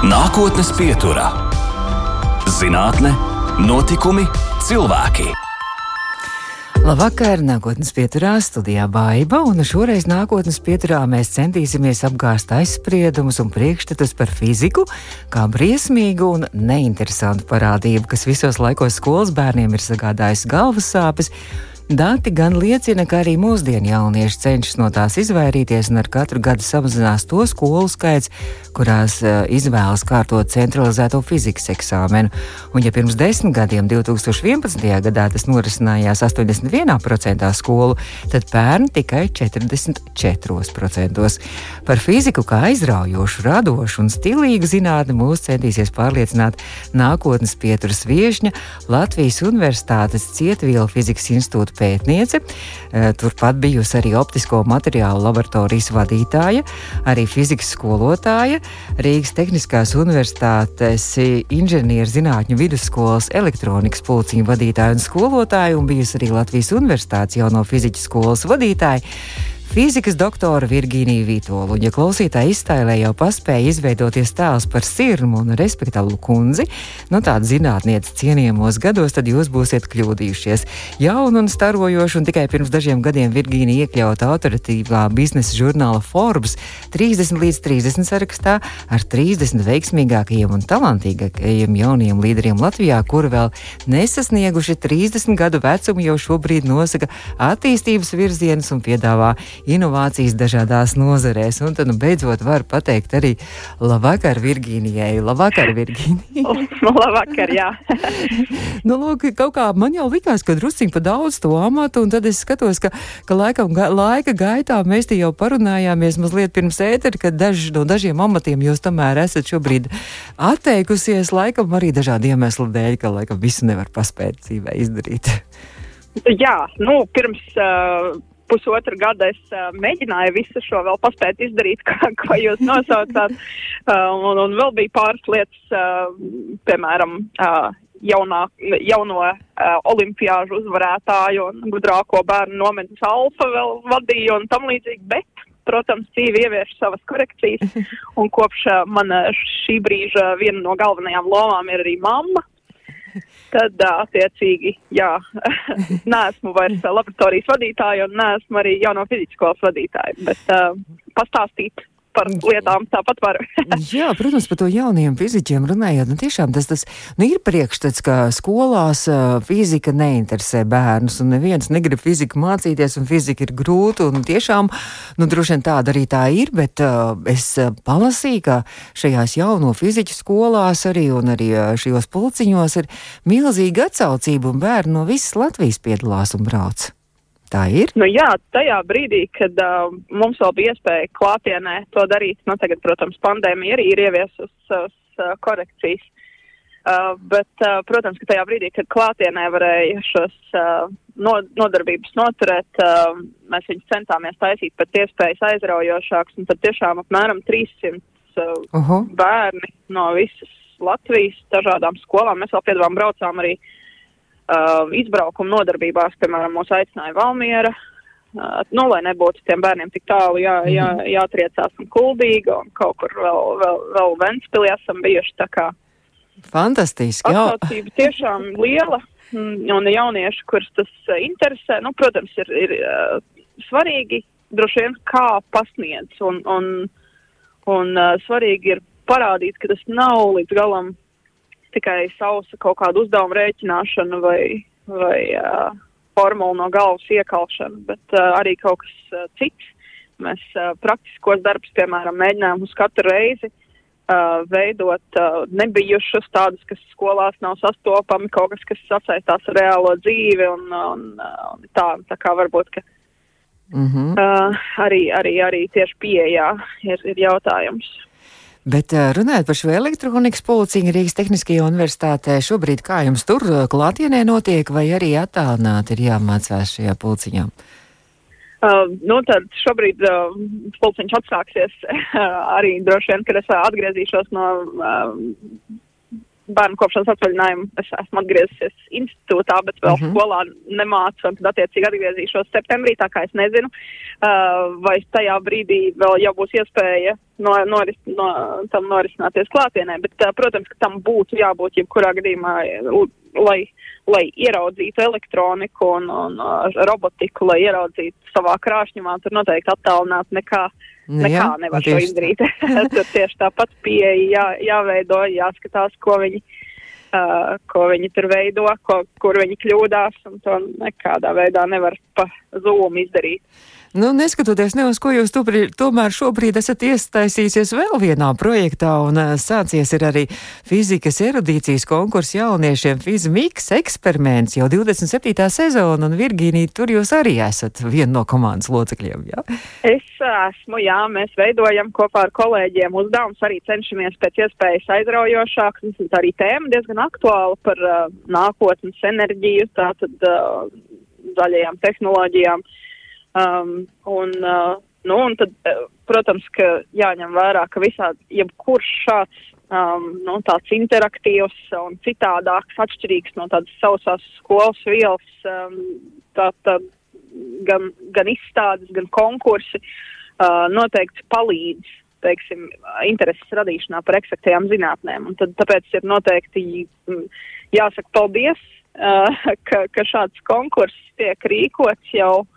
Nākotnes pieturā - zinātne, notikumi, cilvēki. Labvakar, nākotnes pieturā studijā Baiva, un šoreiz nākotnes pieturā mēs centīsimies apgāzt aizspriedumus un priekšstatus par fiziku, kā briesmīgu un neinteresantu parādību, kas visos laikos skolas bērniem ir sagādājusi galvas sāpes Dati gan liecina, ka arī mūsdienu jaunieši cenšas no tās izvairīties, un ar katru gadu samazinās to skolu skaits, kurās uh, izvēlas kārtot centralizēto fizikas eksāmenu. Un, ja pirms desmit gadiem, 2011. gadā, tas norisinājās 81% skolu, tad pērn tikai 44%. Par fiziku kā aizraujošu, radošu un stilīgu zinātni mūs centīsies pārliecināt nākotnes pieturas viešņa Latvijas Universitātes Cietvielu fizikas institūta pētniece, eh, turpat bijusi arī optisko materiālu laboratorijas vadītāja, arī fizikas skolotāja, Rīgas Tehniskās Universitātes inženierzinātņu vidusskolas elektronikas pulciņu vadītāja un skolotāja, un bijusi arī Latvijas Universitātes jauno fizikas skolas vadītāja fizikas doktora Virgīnija Vitola. Un, ja klausītāji iztēlē jau paspēja izveidoties tēls par sirmu un respektablu kundzi, nu tādu zinātnieci cienījamos gados, tad jūs būsiet kļūdījušies. Jauna un starojoša, un tikai pirms dažiem gadiem Virgīnija iekļauta autoritīvā biznesa žurnāla Forbes 30 līdz 30 sarakstā ar 30 veiksmīgākajiem un talantīgākajiem jauniem līderiem Latvijā, kuri vēl nesasnieguši 30 gadu vecumu, jau šobrīd nosaka attīstības virzienus un piedāvā inovācijas dažādās nozarēs. Un tad, nu, beidzot, var pateikt arī labvakar Virgīnijai. Labvakar, Virgīnija! labvakar, jā! nu, lūk, kaut kā man jau likās, ka drusciņ pa daudz to amatu, un tad es skatos, ka, ka laikam, ga, laika gaitā mēs te jau parunājāmies mazliet pirms ēteri, ka daži no dažiem amatiem jūs tomēr esat šobrīd atteikusies, laikam arī dažādu iemeslu dēļ, ka laikam visu nevar paspēt dzīvē izdarīt. Jā, nu, pirms uh, pusotru gadu es uh, mēģināju visu šo vēl paspēt izdarīt, kā, ko jūs nosaucāt. Uh, un, un vēl bija pāris lietas, uh, piemēram, uh, jaunā, jauno uh, olimpiāžu uzvarētāju un gudrāko bērnu nometnes alfa vēl vadīju un tam līdzīgi, bet, protams, dzīve ievieš savas korekcijas. Un kopš uh, mana šī brīža viena no galvenajām lomām ir arī mamma tad attiecīgi, jā, neesmu vairs laboratorijas vadītāja un neesmu arī jauno fizikas skolas vadītāja, bet uh, pastāstīt par lietām tāpat var. Jā, protams, par to jauniem fiziķiem runājot. Nu, tiešām tas, tas nu, ir priekšstats, ka skolās uh, fizika neinteresē bērnus, un neviens negrib fiziku mācīties, un fizika ir grūta. Un tiešām, nu, droši vien tāda arī tā ir, bet uh, es uh, palasīju, ka šajās jauno fiziķu skolās arī un arī uh, šajos pulciņos ir milzīga atsaucība, un bērni no visas Latvijas piedalās un brauc. Tā ir? Nu, jā, tajā brīdī, kad uh, mums vēl bija iespēja klātienē to darīt, nu tagad, protams, pandēmija arī ir ieviesusi savas uh, korekcijas. Uh, bet, uh, protams, ka tajā brīdī, kad klātienē varēja šos uh, no, nodarbības noturēt, uh, mēs viņus centāmies taisīt pēc iespējas aizraujošāks, un tad tiešām apmēram 300 uh, uh -huh. bērni no visas Latvijas dažādām skolām. Mēs vēl piedāvājām braucām arī uh, uh, izbraukuma nodarbībās, piemēram, mūs aicināja Valmiera. Uh, nu, lai nebūtu tiem bērniem tik tālu jā, jā, mhm. jātriecās un kuldīgi, un kaut kur vēl, vēl, vēl Ventspilī esam bijuši tā kā. Fantastiski, jā. Atsaucība tiešām liela, un jaunieši, kurus tas uh, interesē, nu, protams, ir, ir uh, svarīgi droši vien kā pasniedz, un, un, un uh, svarīgi ir parādīt, ka tas nav līdz galam tikai sausa kaut kādu uzdevumu rēķināšana vai, vai uh, formulu no galvas iekalšana, bet uh, arī kaut kas uh, cits. Mēs uh, praktiskos darbus, piemēram, mēģinām uz katru reizi uh, veidot uh, nebijušus tādus, kas skolās nav sastopami, kaut kas, kas sasaistās ar reālo dzīvi un, un, un tā, tā kā varbūt, ka mm -hmm. uh, arī, arī, arī tieši pieejā ir, ir jautājums. Bet runājot par šo elektronikas policiju Rīgas Tehniskajā universitātē, šobrīd kā jums tur klātienē notiek, vai arī attālināti ir jāmācās šajā policiņā? Uh, nu, tad šobrīd uh, pulciņš atsāksies uh, arī droši vien, kad es uh, atgriezīšos no uh, bērnu kopšanas atvaļinājumu es esmu atgriezusies institūtā, bet vēl mm -hmm. skolā nemācu, un tad attiecīgi atgriezīšos septembrī, tā kā es nezinu, uh, vai tajā brīdī vēl jau būs iespēja no, noris, no, tam norisināties klātienē, bet, uh, protams, ka tam būtu jābūt jebkurā gadījumā, lai, lai ieraudzītu elektroniku un, un uh, robotiku, lai ieraudzītu savā krāšņumā, tur noteikti attālināt nekā. Nu, Nekā jā, nevar šo izdarīt. Tur tieši tāpat pieeja jā, jāveido, jāskatās, ko viņi, uh, ko viņi tur veido, ko, kur viņi kļūdās, un to nekādā veidā nevar pa zūmu izdarīt. Nu, neskatoties ne uz ko jūs tupri, tomēr šobrīd esat iesaistījusies vēl vienā projektā un sācies ir arī fizikas erudīcijas konkurss jauniešiem Fizmiks eksperiments jau 27. sezona un Virgīnija, tur jūs arī esat viena no komandas locekļiem, jā? Es esmu, jā, mēs veidojam kopā ar kolēģiem uzdevums, arī cenšamies pēc iespējas aizraujošāk, arī tēma diezgan aktuāla par uh, nākotnes enerģiju, tātad uh, zaļajām tehnoloģijām. Uh, Um, un, uh, nu, un tad, uh, protams, ka jāņem vērā, ka visādi, jebkurš šāds um, nu, tāds interaktīvs un citādāks, atšķirīgs no tādas sausās skolas vielas, um, tā, tā, gan, gan izstādes, gan konkursi uh, noteikti palīdz teiksim, intereses radīšanā par eksaktajām zinātnēm. Un tad, tāpēc ir noteikti mm, jāsaka paldies, uh, ka, ka šāds konkurss tiek rīkots jau uh,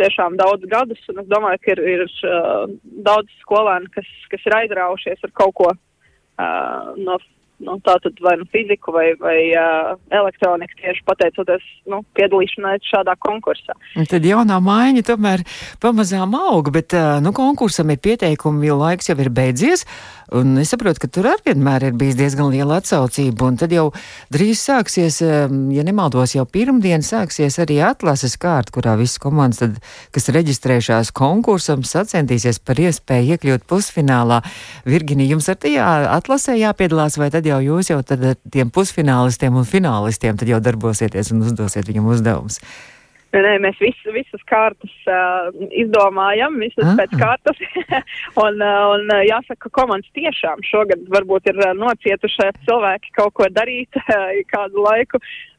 tiešām daudz gadus, un es domāju, ka ir, ir uh, daudz skolēni, kas, kas ir aizraujušies ar kaut ko uh, no nu, tātad vai nu fiziku vai, vai uh, elektroniku tieši pateicoties nu, piedalīšanai šādā konkursā. Un tad jaunā maiņa tomēr pamazām aug, bet uh, nu, konkursam ir pieteikumi, jo laiks jau ir beidzies. Un es saprotu, ka tur arī vienmēr ir bijis diezgan liela atsaucība. Un tad jau drīz sāksies, ja nemaldos, jau pirmdien sāksies arī atlases kārta, kurā visas komandas, tad, kas reģistrējušās konkursam, sacensties par iespēju iekļūt pusfinālā. Virginija, jums ar tajā atlasē jāpiedalās, vai tad jau jūs jau tad tiem pusfinālistiem un finālistiem tad jau darbosieties un uzdosiet viņam uzdevumus? Nē, mēs visu, visas kārtas uh, izdomājam, visas Aha. pēc kārtas. un, uh, un jāsaka, ka komandas tiešām šogad varbūt ir uh, nocietušie cilvēki kaut ko darīt uh, kādu laiku, uh,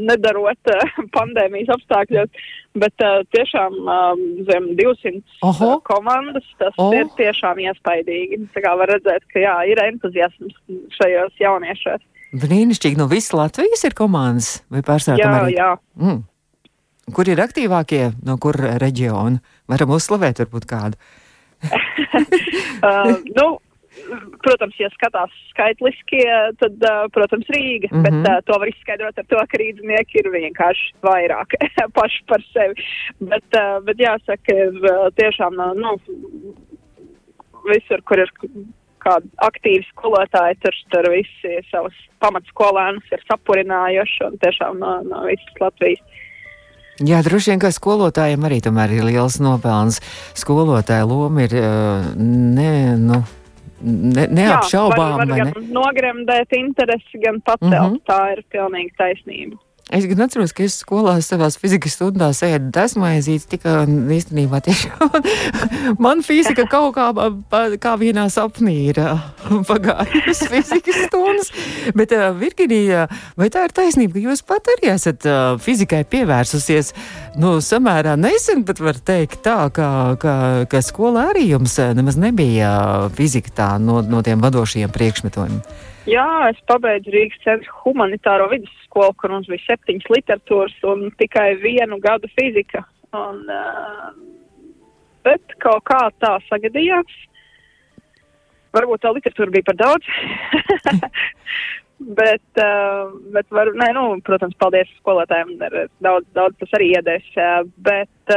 nedarot uh, pandēmijas apstākļos. Bet uh, tiešām uh, zem 200 Oho. komandas tas oh. ir tiešām iespaidīgi. Tā kā var redzēt, ka jā, ir entuziasms šajos jauniešos. Brīnišķīgi, no visas Latvijas ir komandas vai pārstāvjumi? Jā, arī? jā. Mm. Kur ir aktīvākie, no kur reģiona? Varam uzslavēt, varbūt kādu. uh, nu, protams, ja skatās skaitliskie, tad, protams, Rīga, mm -hmm. bet uh, to var izskaidrot ar to, ka rīdznieki ir vienkārši vairāk paši par sevi. Bet, uh, bet jāsaka, tiešām, nu, visur, kur ir kādi aktīvi skolotāji, tur, tur visi savus pamatskolēnus ir sapurinājuši un tiešām no, no visas Latvijas. Jā, droši vien, ka skolotājiem arī tomēr ir liels nopelns. Skolotāja loma ir ne, nu, ne, neapšaubām. Jā, var, var gan ne? nogremdēt interesi, gan pacelt. Mm -hmm. Tā ir pilnīgi taisnība. Es gan atceros, ka es skolā savās fizikas stundās ēdu desmaizītes, tikai īstenībā tiešām man fizika kaut kā, kā vienā sapnī ir pagājusi fizikas stundas. Bet, uh, Virginija, vai tā ir taisnība, ka jūs pat arī esat uh, fizikai pievērsusies, nu, samērā nesen, bet var teikt tā, ka, ka, ka skolā arī jums nemaz nebija fizika tā no, no tiem vadošajiem priekšmetiem? Jā, es pabeidzu Rīgas centra humanitāro vidusskolu, kur mums bija septiņas literatūras un tikai vienu gadu fizika. Un, uh, bet kaut kā tā sagadījās. Varbūt tā literatūra bija par daudz. bet, uh, bet var, nē, nu, protams, paldies skolotājiem. Daudz, daudz tas arī iedēs. Uh, bet,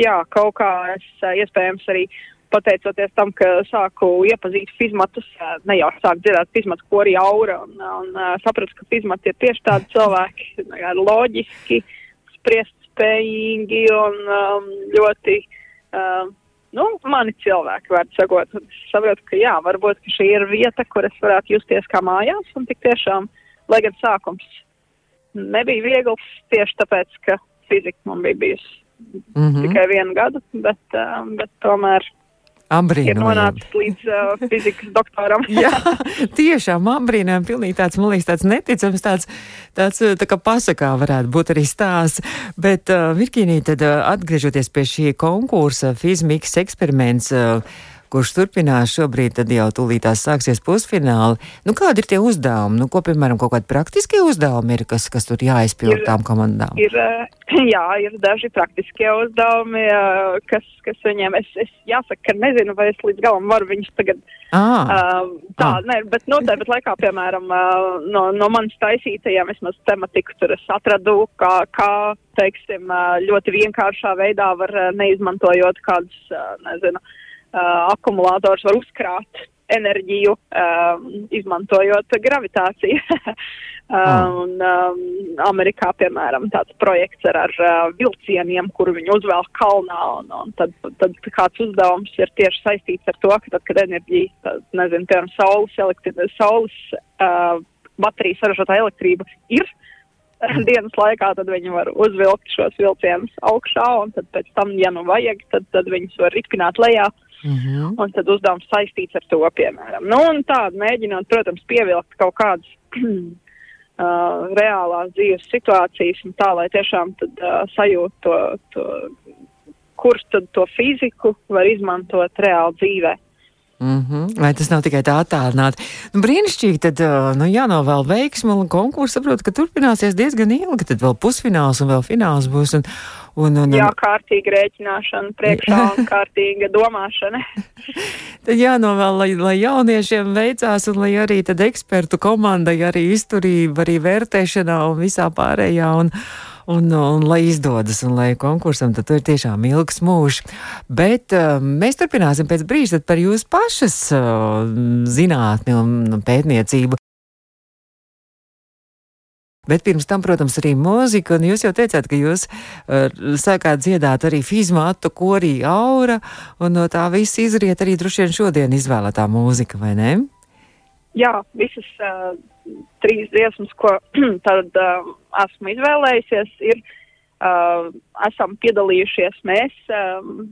jā, kaut kā es iespējams arī pateicoties tam, ka sāku iepazīt fizmatus, ne jau sāku dzirdēt fizmatu kori aura un, un, un sapratu, ka fizmati ir tieši tādi cilvēki, loģiski, spriest spējīgi un um, ļoti, um, nu, mani cilvēki, vārds sakot. Es saprotu, ka jā, varbūt, ka šī ir vieta, kur es varētu justies kā mājās un tik tiešām, lai gan sākums nebija viegls tieši tāpēc, ka fizika man bija bijusi mm -hmm. tikai vienu gadu, bet, um, bet tomēr ir nonācis līdz uh, fizikas doktoram. Jā, tiešām apbrīnām, pilnīgi tāds, man liekas, tāds neticams, tāds, tāds tā kā pasakā varētu būt arī stāsts. Bet, uh, Virkīnī, tad uh, atgriežoties pie šī konkursa, fizmikas eksperiments, uh, kurš turpinās šobrīd, tad jau tūlītās sāksies pusfināli. Nu, kādi ir tie uzdevumi? Nu, ko, piemēram, kaut kādi praktiskie uzdevumi ir, kas, kas tur jāizpild tām komandām? Ir, jā, ir daži praktiskie uzdevumi, kas, kas viņiem, es, es jāsaka, ka nezinu, vai es līdz galam varu viņus tagad. Ah, uh, tā, ah. ne, bet no tāpat laikā, piemēram, uh, no, no manas taisītajiem, vismaz tematiku tur es atradu, kā, kā teiksim, ļoti vienkāršā veidā var neizmantojot kādus, nezinu, uh, akumulators var uzkrāt enerģiju, uh, izmantojot gravitāciju. uh, mm. un, um, Amerikā, piemēram, tāds projekts ar, ar uh, vilcieniem, kuru viņi uzvēl kalnā, un, un tad, tad kāds uzdevums ir tieši saistīts ar to, ka tad, kad enerģija, tad, nezinu, piemēram, saules, elektri, saules uh, baterijas saražotā elektrība ir, dienas laikā, tad viņi var uzvilkt šos vilcienus augšā, un tad pēc tam, ja nu vajag, tad, tad viņus var ripināt lejā. Mm -hmm. Un tad uzdevums saistīts ar to, piemēram. Nu, un tādu mēģinot, protams, pievilkt kaut kādas uh, reālās dzīves situācijas, un tā, lai tiešām tad uh, sajūtu to, to, kurš tad to fiziku var izmantot reāli dzīvē. Mm -hmm. Vai tas nav tikai tā attālināti? Nu, brīnišķīgi, tad nu, jānovēl veiksmu un konkursu. Saprotu, ka turpināsies diezgan ilgi, tad vēl pusfināls un vēl fināls būs. Un, un, un, un... Jā, kārtīga rēķināšana priekšā un kārtīga domāšana. tad jānovēl, lai, lai jauniešiem veicās un lai arī tad ekspertu komandai arī izturība, arī vērtēšanā un visā pārējā. Un, un, un lai izdodas, un lai konkursam tad ir tiešām ilgs mūžs. Bet uh, mēs turpināsim pēc brīža par jūsu pašas uh, zinātni un pētniecību. Bet pirms tam, protams, arī mūzika, un jūs jau teicāt, ka jūs uh, sākāt dziedāt arī fizmātu, korī aura, un no tā viss izriet arī droši vien šodien izvēlētā mūzika, vai ne? Jā, visas uh, trīs dziesmas, ko tad uh, esmu izvēlējusies, ir, uh, esam piedalījušies mēs, um,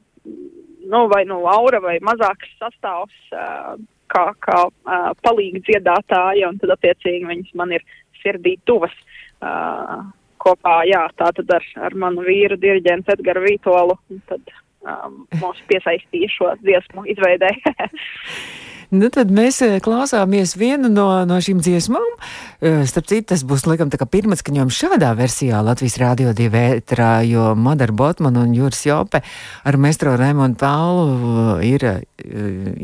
nu, vai nu Laura vai mazāks sastāvs, uh, kā, kā uh, palīgi dziedātāji, un tad attiecīgi viņas man ir sirdī tuvas. Uh, kopā, jā, tā tad ar, ar manu vīru diriģentu Edgaru Vītolu, tad um, mūs piesaistīja šo dziesmu izveidē. Nu, tad mēs eh, klausāmies vienu no, no šīm dziesmām. Eh, starp citu, tas būs laikam tā kā pirmatskaņojums šādā versijā Latvijas Rādio 2 ētrā, jo Madara Botman un Juris Jope ar mestro Raimonu Paulu eh, ir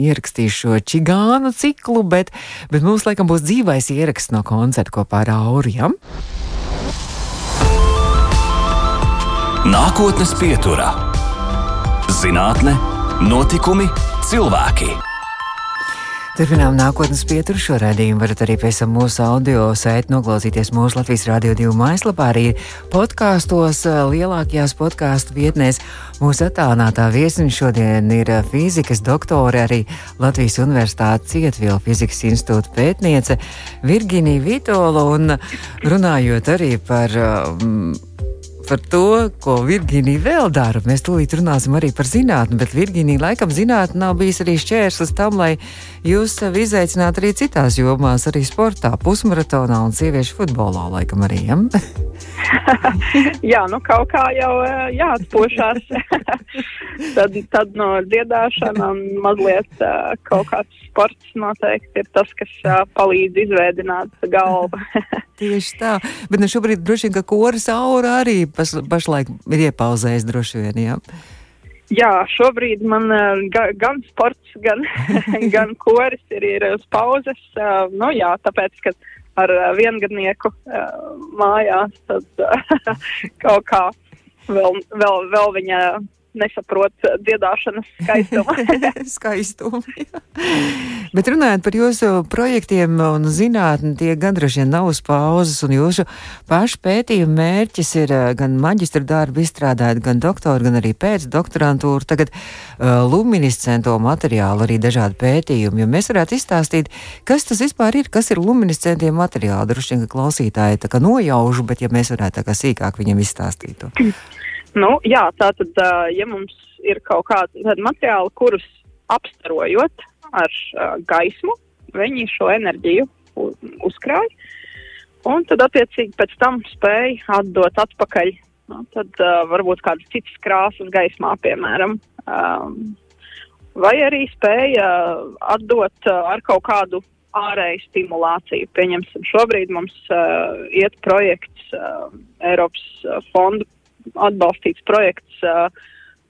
ierakstījuši šo čigānu ciklu, bet, bet mums laikam būs dzīvais ieraksts no koncerta kopā ar Auriem. Nākotnes pieturā - zinātne, notikumi, cilvēki. Turpinām nākotnes pieturu šo raidījumu. varat arī pēc tam mūsu audio sēdi noklausīties mūsu Latvijas Rādio 2 mājaslapā, arī podkāstos, lielākajās podkāstu vietnēs. Mūsu attālinātā viesiņa šodien ir fizikas doktore, arī Latvijas Universitātes Cietvielu fizikas institūta pētniece Virginija Vitola, un runājot arī par um, par to, ko Virģīnija vēl dara. Mēs tūlīt runāsim arī par zinātni, bet Virģīnija laikam zinātnē nav bijis arī šķērslis tam, lai jūs sevi izaicinātu arī citās jomās, arī sportā, pusmaratonā un sieviešu futbolā laikam arī. Ja? Jā, nu kaut kā jau jāatpošās. tad, tad no dziedāšana un mazliet kaut kāds sports noteikti ir tas, kas palīdz izveidināt galvu. Tieši tā. Bet nu šobrīd droši vien, ka koris aura arī pas, pašlaik ir iepauzējis droši vien, jā. Jā, šobrīd man ga, gan sports, gan, gan koris ir, ir uz pauzes. Uh, nu jā, tāpēc, ka ar uh, viengadnieku mājās tad kaut kā vēl, vēl, vēl viņa nesaprot dziedāšanas skaistumu. skaistumu Bet runājot par jūsu projektiem un zinātni, tie gan droši vien nav uz pauzes, un jūsu pašu pētījuma mērķis ir eh, gan maģistra darbu izstrādāt, gan doktoru, gan arī pēcdoktorantūru, tagad uh, luminiscento materiālu, arī dažādi pētījumi, jo mēs varētu izstāstīt, kas tas vispār ir, kas ir luminiscentie materiāli. Droši vien, ka klausītāji tā kā nojaužu, bet ja mēs varētu tā kā sīkāk viņam izstāstīt to. Nu, jā, tā tad, ja mums ir kaut kādi materiāli, kurus apstarojot ar gaismu, viņi šo enerģiju uzkrāja. Un tad, attiecīgi, pēc tam spēja atdot atpakaļ. Nu, tad uh, varbūt kādas citas krāsas gaismā, piemēram. Um, vai arī spēja atdot uh, ar kaut kādu ārēju stimulāciju. Pieņemsim, šobrīd mums uh, iet projekts, uh, Eiropas fondu atbalstīts projekts uh,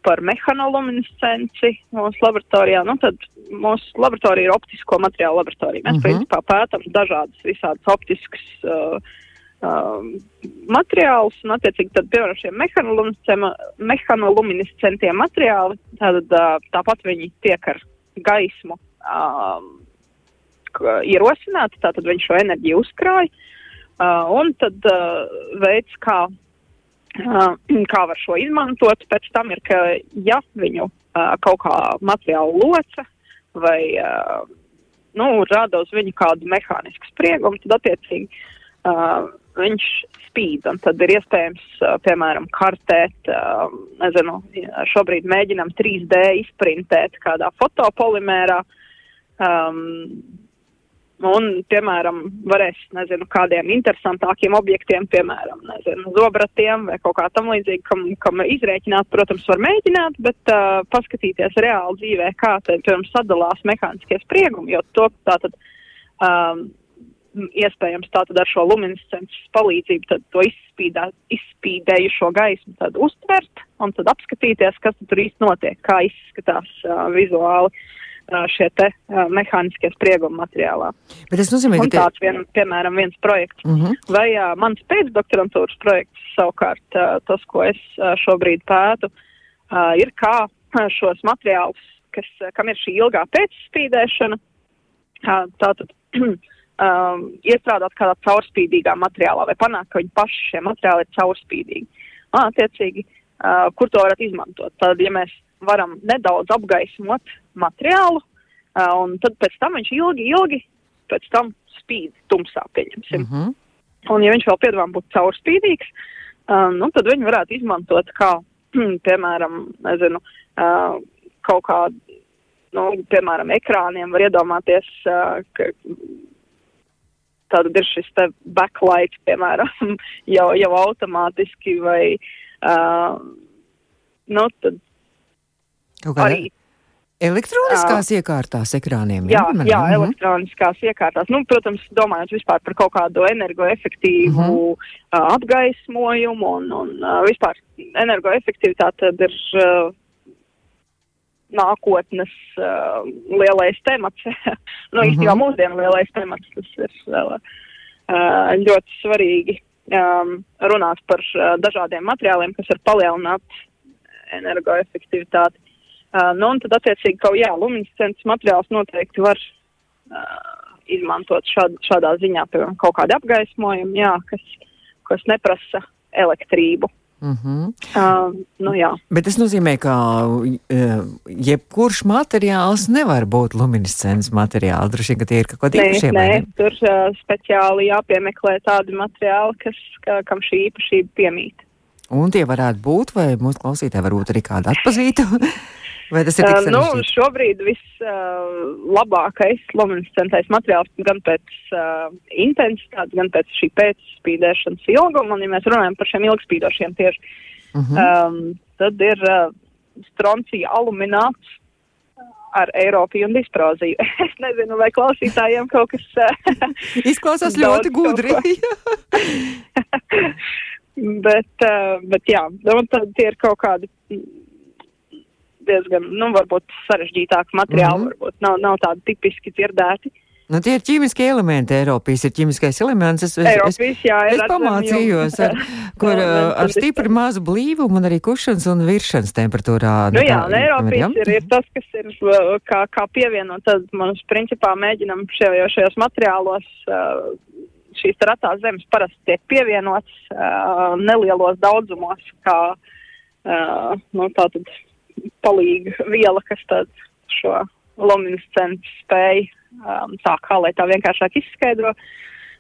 par mehanoluminescenci mūsu laboratorijā. Nu, tad mūsu laboratorija ir optisko materiālu laboratorija. Mēs, uh mhm. -huh. principā, pētām dažādas visādas optiskas uh, uh, materiālus, un, attiecīgi, tad, piemēram, šie mehanoluminescentie materiāli, tad, uh, tāpat viņi tiek ar gaismu uh, ierosināti, tātad viņš šo enerģiju uzkrāja, uh, un tad uh, veids, kā kā var šo izmantot, pēc tam ir, ka ja viņu uh, kaut kā materiālu loca vai uh, nu, rada uz viņu kādu mehānisku spriegumu, tad attiecīgi uh, viņš spīd. Tad ir iespējams, piemēram, kartēt, nezinu, šobrīd mēģinam 3D izprintēt kādā fotopolimērā. Um, Un, piemēram, varēs, nezinu, kādiem interesantākiem objektiem, piemēram, nezinu, zobratiem vai kaut kā tam līdzīgi, kam, kam izrēķināt, protams, var mēģināt, bet uh, paskatīties reāli dzīvē, kā tad, piemēram, sadalās mehāniskie spriegumi, jo to tātad, um, iespējams tātad ar šo luminescences palīdzību tad to izspīdā, izspīdējušo gaismu tad uztvert un tad apskatīties, kas tur īsti notiek, kā izskatās uh, vizuāli. Uh, šie te uh, mehāniskie sprieguma materiālā. Bet tas nozīmē, ka tāds, vien, piemēram, viens projekts. Uh mhm. -huh. Vai uh, mans pēcdoktorantūras projekts savukārt, uh, tas, ko es uh, šobrīd pētu, uh, ir kā šos materiālus, kas, uh, kam ir šī ilgā pēcspīdēšana, uh, tātad um, iestrādāt kādā caurspīdīgā materiālā vai panākt, ka viņi paši šie materiāli ir caurspīdīgi. Un, attiecīgi, uh, kur to varat izmantot? Tad, ja mēs varam nedaudz apgaismot materiālu, uh, un tad pēc tam viņš ilgi, ilgi pēc tam spīd tumsā, pieņemsim. Mm -hmm. Un ja viņš vēl piedāvā būt caurspīdīgs, uh, nu, tad viņi varētu izmantot kā, piemēram, nezinu, uh, kaut kādu, nu, piemēram, ekrāniem var iedomāties, uh, ka tāda ir šis te backlight, piemēram, jau, jau automātiski vai, uh, nu, tad arī. Elektroniskās jā. iekārtās ekrāniem. Jā, jā, jā mhm. elektroniskās iekārtās. Nu, protams, domājot vispār par kaut kādu energoefektīvu uh -huh. uh, apgaismojumu un, un uh, vispār energoefektivitāte ir uh, nākotnes uh, lielais temats. nu, īstenībā uh -huh. mūsdienu lielais temats. Tas ir uh, ļoti svarīgi um, runāt par uh, dažādiem materiāliem, kas var palielināt energoefektivitāti. Uh, nu, un tad, attiecīgi, kaut jā, luminescents materiāls noteikti var uh, izmantot šād, šādā ziņā, piemēram, kaut kādu apgaismojumu, jā, kas, kas neprasa elektrību. Mm -hmm. uh, nu, jā. Bet tas nozīmē, ka uh, jebkurš materiāls nevar būt luminescents materiāls. Droši vien, ka tie ir kaut kādi īpašie. Nē, nē, tur uh, speciāli jāpiemeklē tādi materiāli, kas, ka, kam šī īpašība piemīt. Un tie varētu būt, vai mūsu klausītāji varbūt arī kādu atpazītu? Vai tas ir tik sarežģīti? Uh, nu, šobrīd vislabākais uh, luminescentais materiāls gan pēc uh, intensitātes, gan pēc šī pēcspīdēšanas ilguma, un ja mēs runājam par šiem ilgspīdošiem tieši, uh -huh. um, tad ir uh, stroncija alumināts ar Eiropiju un disproziju. es nezinu, vai klausītājiem kaut kas. Izklausās ļoti gudri. bet, uh, bet jā, un tad tie ir kaut kādi diezgan, nu, varbūt sarežģītāki materiāli, mm -hmm. varbūt nav, nav tādi tipiski dzirdēti. Nu, tie ir ķīmiskie elementi. Eiropijas ir ķīmiskais elements. Es, Eiropijas, es, jā, es pamācījos, ar, kur ar stipri mazu blīvumu un arī kušanas un viršanas temperatūrā. Nu, jā, un Eiropijas ir, ir tas, kas ir kā, kā pievienot. Tad mums principā mēģinam šajos, šajos materiālos. Šīs ratās zemes parasti tiek pievienotas uh, nelielos daudzumos, kā uh, nu, tātad palīga viela, kas tad šo luminescenci spēja um, tā kā, lai tā vienkāršāk izskaidro.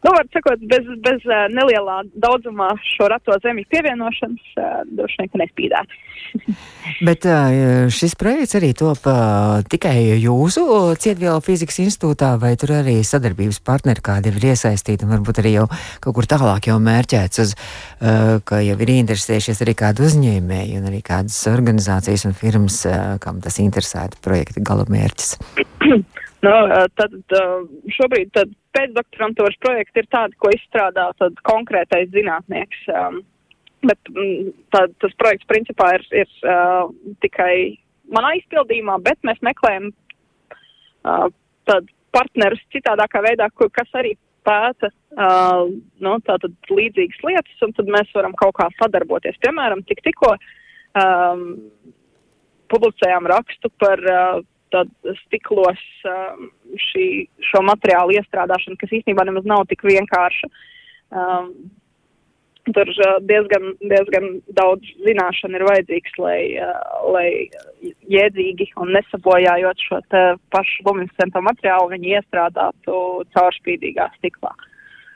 Nu, var sakot, bez, bez uh, nelielā daudzumā šo rato zemi pievienošanas uh, droši vien, ka nespīdētu. Bet uh, šis projekts arī top uh, tikai jūsu Cietvielu fizikas institūtā, vai tur arī sadarbības partneri kādi ir iesaistīti, un varbūt arī jau kaut kur tālāk jau mērķēts uz, uh, ka jau ir interesējušies arī kādi uzņēmēji un arī kādas organizācijas un firmas, uh, kam tas interesētu projekta galamērķis. Nu, tad, šobrīd tad pēcdoktorantūras projekti ir tādi, ko izstrādā konkrētais zinātnieks. Bet mm, tā, tas projekts principā ir, ir tikai manā izpildījumā, bet mēs meklējam uh, partnerus citādākā veidā, kas arī pēta uh, nu, tātad līdzīgas lietas, un tad mēs varam kaut kā sadarboties. Piemēram, tik tikko um, publicējām rakstu par uh, tad stiklos um, šī, šo materiālu iestrādāšana, kas īstenībā nemaz nav tik vienkārša. Um, tur uh, diezgan, diezgan daudz zināšanu ir vajadzīgs, lai, uh, lai jēdzīgi un nesabojājot šo pašu luminescento materiālu, viņi iestrādātu caurspīdīgā stiklā.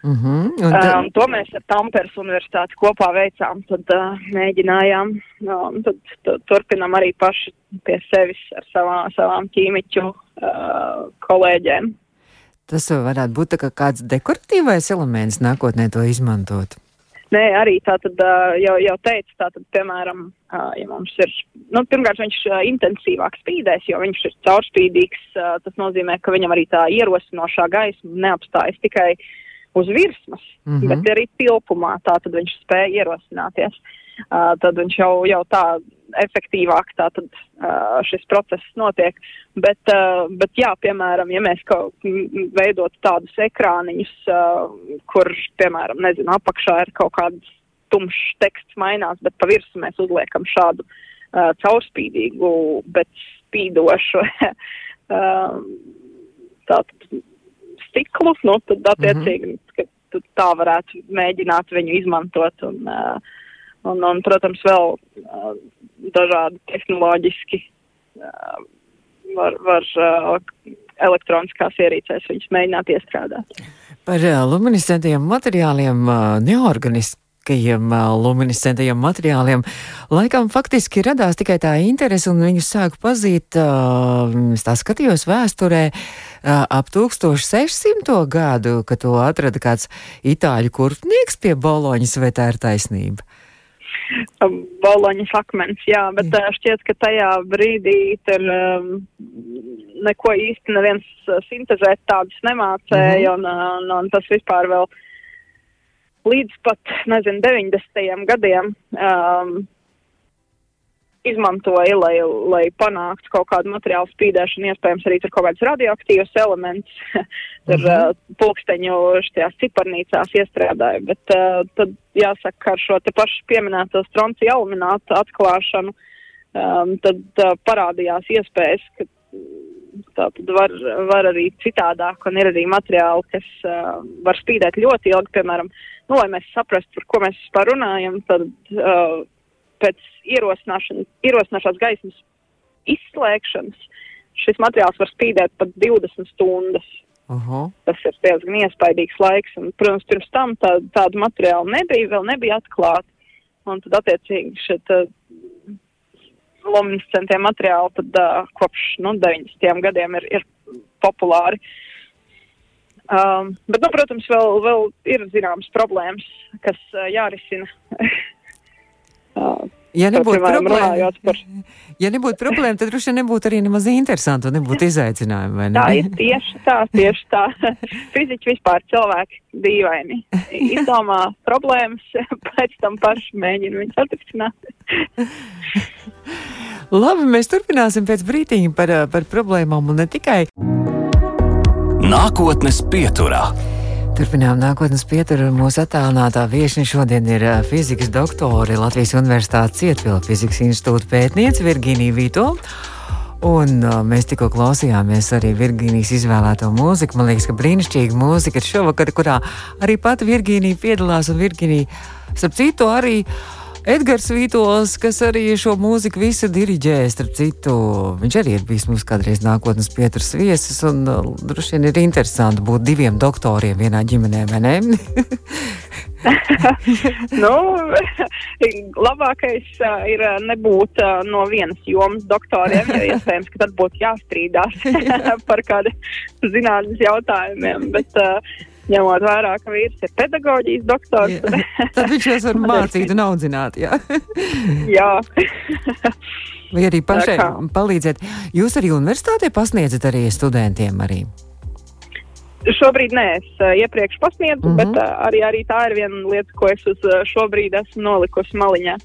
Mm -hmm, un tad... um, to mēs ar Tamperes universitāti kopā veicām, tad uh, mēģinājām, um, tad, tad turpinām arī paši pie sevis ar savā, savām ķīmiķu uh, kolēģiem. Tas varētu būt kā kāds dekoratīvais elements nākotnē to izmantot. Nē, arī tā tad uh, jau, jau teicu, tā tad, piemēram, uh, ja mums ir, nu, pirmkārt, viņš uh, intensīvāk spīdēs, jo viņš ir caurspīdīgs, uh, tas nozīmē, ka viņam arī tā ierosinošā gaisma neapstājas tikai uz virsmas, mm -hmm. bet arī tilpumā, tā tad viņš spēja ierosināties. Uh, tad viņš jau, jau tā efektīvāk tātad uh, šis process notiek. Bet, uh, bet jā, piemēram, ja mēs kaut veidot tādus ekrāniņus, uh, kur, piemēram, nezinu, apakšā ir kaut kāds tumšs teksts mainās, bet pa virsmu mēs uzliekam šādu uh, caurspīdīgu, bet spīdošu uh, tātad stiklu, nu, tad attiecīgi, mm -hmm. ka tā varētu mēģināt viņu izmantot un uh, Un, un protams, vēl uh, dažādi tehnoloģiski uh, var, var uh, elektroniskās ierīcēs viņus mēģināt iestrādāt. Par uh, luminescentiem materiāliem uh, neorganiski kajiem luminescentajiem materiāliem, laikam faktiski radās tikai tā interese, un viņus sāku pazīt, es tā skatījos vēsturē, ap 1600. gadu, kad to atrada kāds itāļu kurpnieks pie Boloņas, vai tā ir taisnība? Boloņas akmens, jā, bet jā. šķiet, ka tajā brīdī tur um, neko īsti neviens sintezēt tādus nemācēja, mm -hmm. un, un, un tas vispār vēl līdz pat, nezinu, 90. gadiem um, izmantoja, lai, lai panāktu kaut kādu materiālu spīdēšanu, iespējams arī tur kaut kāds radioaktīvs elements, tur -huh. uh, pulksteņu šajās ciparnīcās iestrādāja, bet uh, tad jāsaka, ar šo te pašu pieminēto stroncija aluminātu atklāšanu, um, tad uh, parādījās iespējas, ka tā tad var, var arī citādāk, un ir arī materiāli, kas uh, var spīdēt ļoti ilgi, piemēram, nu, lai mēs saprastu, par ko mēs vispār runājam, tad uh, pēc ierosināšanās gaismas izslēgšanas šis materiāls var spīdēt pat 20 stundas. Uh -huh. Tas ir diezgan iespaidīgs laiks, un, protams, pirms tam tā, tādu materiālu nebija, vēl nebija atklāti, un tad attiecīgi šeit luminescentie materiāli tad uh, kopš, nu, 90. gadiem ir, ir populāri. Um, bet, nu, protams, vēl, vēl ir zināmas problēmas, kas uh, jārisina Ja nebūtu problēma, par... ja nebūtu problēma, tad droši vien nebūtu arī nemaz interesanti un nebūtu izaicinājumi. Ne? Tā ir tieši tā, tieši tā. Fiziķi vispār cilvēki dīvaini. Izdomā problēmas, pēc tam paši mēģina viņus atrisināt. Labi, mēs turpināsim pēc brītiņa par, par problēmām un ne tikai. Nākotnes pieturā. Turpinām nākotnes pieturu. Mūsu attālinātā viesiņa šodien ir fizikas doktore Latvijas Universitātes Cietvila fizikas institūta pētniece Virginija Vito. Un uh, mēs tikko klausījāmies arī Virģīnijas izvēlēto mūziku. Man liekas, ka brīnišķīga mūzika ir šovakar, kurā arī pati Virģīnija piedalās. Un Virģīnija, starp citu, arī Edgars Vītols, kas arī šo mūziku visu diriģē, starp citu, viņš arī ir bijis mums kādreiz nākotnes pieturas viesis, un uh, droši vien ir interesanti būt diviem doktoriem vienā ģimenē, vai ne? nu, labākais uh, ir nebūt uh, no vienas jomas doktoriem, jo iespējams, ka tad būtu jāstrīdās par kādiem zinātnes jautājumiem. Bet, uh, ņemot vērā, ka vīrs ir pedagoģijas doktors. Jā. Tad viņš jūs var mācīt un audzināt, jā. jā. Vai arī pašai palīdzēt. Jūs arī universitātē pasniedzat arī studentiem arī? Šobrīd nē, es uh, iepriekš pasniedzu, mm -hmm. bet uh, arī, arī tā ir viena lieta, ko es uz uh, šobrīd esmu nolikusi maliņā.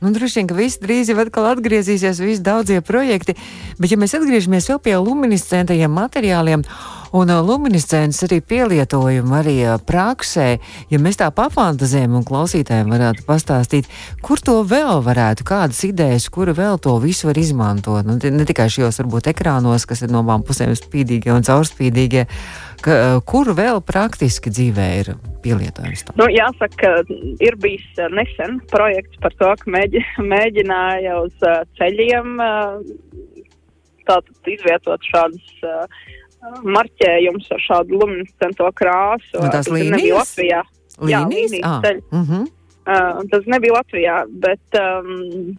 Nu, droši vien, ka viss drīz jau atkal atgriezīsies, visi daudzie projekti, bet ja mēs atgriežamies vēl pie luminiscentajiem materiāliem, Un uh, luminiscents arī pielietojumu arī uh, praksē, ja mēs tā papantazējam un klausītājiem varētu pastāstīt, kur to vēl varētu, kādas idejas, kura vēl to visu var izmantot. Nu, ne tikai šajos varbūt ekrānos, kas ir no abām pusēm spīdīgie un caurspīdīgie, ka, uh, kur vēl praktiski dzīvē ir pielietojams. Tam? Nu, jāsaka, ka ir bijis nesen projekts par to, ka mēģi, mēģināja uz ceļiem tātad izvietot šādus marķējums ar šādu luminescento krāsu. Un tas nebija Latvijā. Līnijas? Jā, līnijas ah. ceļš. Mm -hmm. uh, tas nebija Latvijā, bet um,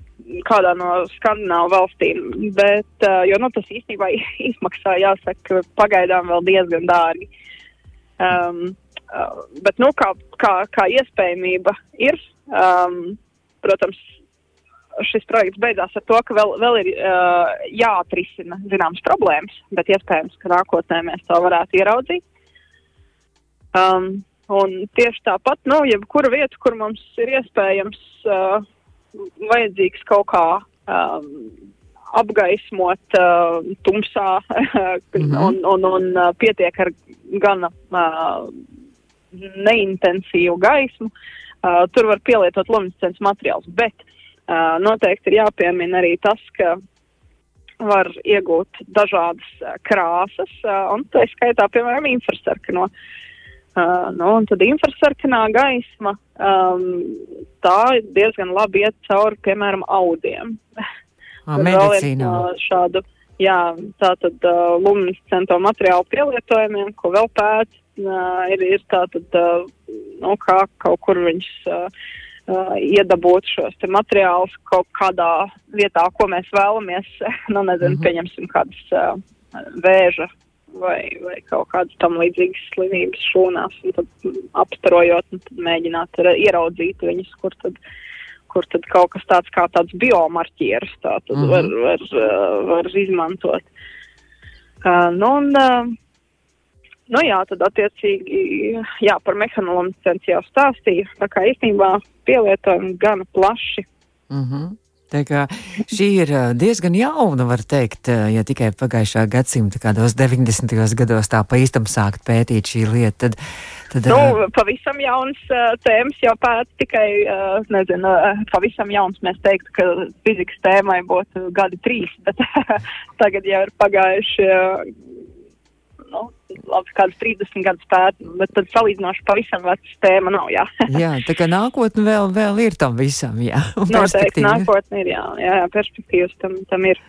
kādā no skandināvu valstīm. Bet, uh, jo nu, tas īstenībā izmaksā, jāsaka, pagaidām vēl diezgan dārgi. Um, uh, bet, nu, kā, kā, kā iespējamība ir, um, protams, šis projekts beidzās ar to, ka vēl, vēl ir uh, jāatrisina zināmas problēmas, bet iespējams, ka nākotnē mēs to varētu ieraudzīt. Um, un tieši tāpat, nu, jebkura vieta, kur mums ir iespējams uh, vajadzīgs kaut kā um, apgaismot uh, tumsā mm -hmm. un, un, un uh, pietiek ar gana uh, neintensīvu gaismu, uh, tur var pielietot luminescents materiāls. Bet Uh, noteikti ir jāpiemina arī tas, ka var iegūt dažādas uh, krāsas, uh, un tā skaitā, piemēram, infrasarkano. Uh, nu, un tad infrasarkanā gaisma, um, tā diezgan labi iet cauri, piemēram, audiem. Ah, medicīnā. Šādu, jā, tā tad uh, luminescento materiālu pielietojumiem, ko vēl pēc, uh, ir, ir tā tad, uh, nu, kā kaut kur viņš uh, uh, iedabūt šos materiālus kaut kādā vietā, ko mēs vēlamies. nu, nezinu, mm -hmm. pieņemsim kādas uh, vēža vai, vai kaut kādas tam līdzīgas slimības šūnās, un tad apstarojot, un tad mēģināt ieraudzīt viņus, kur tad, kur tad kaut kas tāds kā tāds biomarķieris tā tad mm -hmm. var, var, uh, var izmantot. Uh, nu, un, uh, Nu jā, tad attiecīgi, jā, par mehānoloģiju jau stāstīju. Tā kā īstenībā pielietojumi gana plaši. Mm -hmm. Tā kā šī ir diezgan jauna, var teikt, ja tikai pagājušā gadsimta kādos 90. gados tā pa īstam sākt pētīt šī lieta. Tad, tad, nu, pavisam jauns tēmas jau pēc tikai, nezinu, pavisam jauns mēs teiktu, ka fizikas tēmai būtu gadi trīs, bet tagad jau ir pagājuši. Uh, labi, kādus 30 gadus pēt, bet tad salīdzinoši pavisam vecs tēma nav, jā. jā, tā kā nākotne vēl, vēl ir tam visam, jā. Noteikti, nākotne ir, jā, jā, perspektīvas tam, tam ir.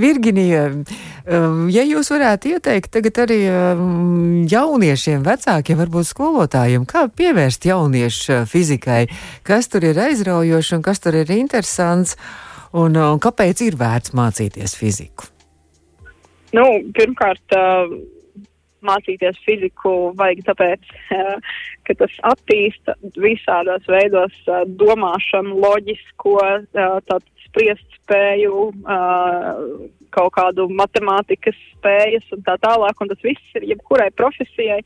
Virginija, um, ja jūs varētu ieteikt tagad arī um, jauniešiem, vecākiem, varbūt skolotājiem, kā pievērst jauniešu fizikai, kas tur ir aizraujoši un kas tur ir interesants, un, un kāpēc ir vērts mācīties fiziku? Nu, pirmkārt, uh, mācīties fiziku vajag tāpēc, ka tas attīsta visādos veidos domāšanu, loģisko, tātad spriest spēju, kaut kādu matemātikas spējas un tā tālāk, un tas viss ir jebkurai profesijai.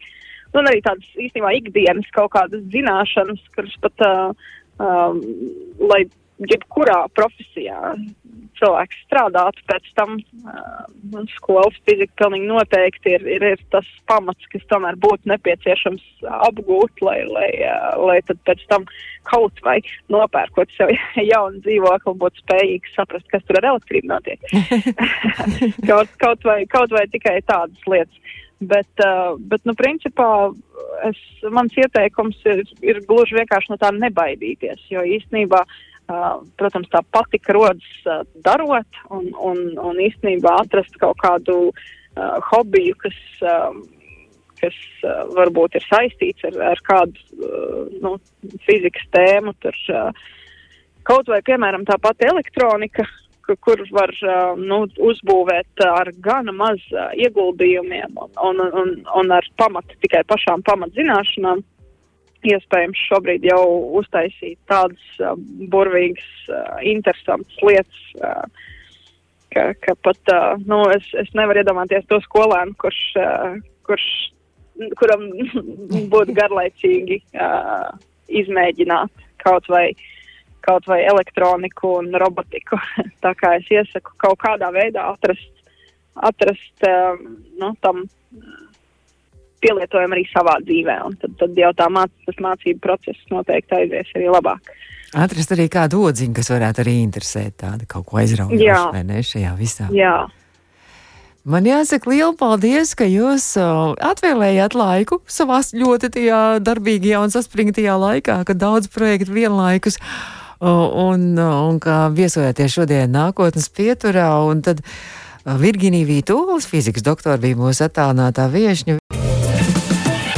Un arī tādas īstenībā ikdienas kaut kādas zināšanas, kuras pat, uh, um, lai jebkurā profesijā cilvēks strādātu pēc tam. Uh, skolas fizika pilnīgi noteikti ir, ir, ir tas pamats, kas tomēr būtu nepieciešams apgūt, lai, lai, lai tad pēc tam kaut vai nopērkot sev jaunu dzīvokli, būtu spējīgs saprast, kas tur ar elektrību notiek. kaut, kaut, vai, kaut vai tikai tādas lietas. Bet, bet nu, principā, es, mans ieteikums ir, ir gluži vienkārši no tā nebaidīties, jo īstenībā, uh, protams, tā patika rodas uh, darot un, un, un īstenībā atrast kaut kādu uh, hobiju, kas, uh, kas uh, varbūt ir saistīts ar, ar kādu uh, nu, fizikas tēmu. Tur, uh, kaut vai, piemēram, tā pati elektronika, kur var nu, uzbūvēt ar gana maz ieguldījumiem un, un, un, un ar pamatu tikai pašām pamatzināšanām. Iespējams, šobrīd jau uztaisīt tādas uh, burvīgas, uh, interesantas lietas, uh, ka, ka pat, uh, nu, es, es nevaru iedomāties to skolēnu, kurš, uh, kurš, kuram būtu garlaicīgi uh, izmēģināt kaut vai uh, kaut vai elektroniku un robotiku. Tā kā es iesaku kaut kādā veidā atrast, atrast um, nu, tam pielietojumu arī savā dzīvē, tad, tad jau tā māc, mācību process noteikti aizies arī labāk. Atrast arī kādu odziņu, kas varētu arī interesēt tādu kaut ko aizraujošu, vai ne, šajā visā. Jā. Man jāsaka liela paldies, ka jūs atvēlējāt laiku savā ļoti tajā darbīgajā un saspringtajā laikā, kad daudz projektu vienlaikus un, un kā viesojoties šodien nākotnes pieturā, Virginija Vītūlis, fizikas doktora, bija mūsu attālinātā viešņa.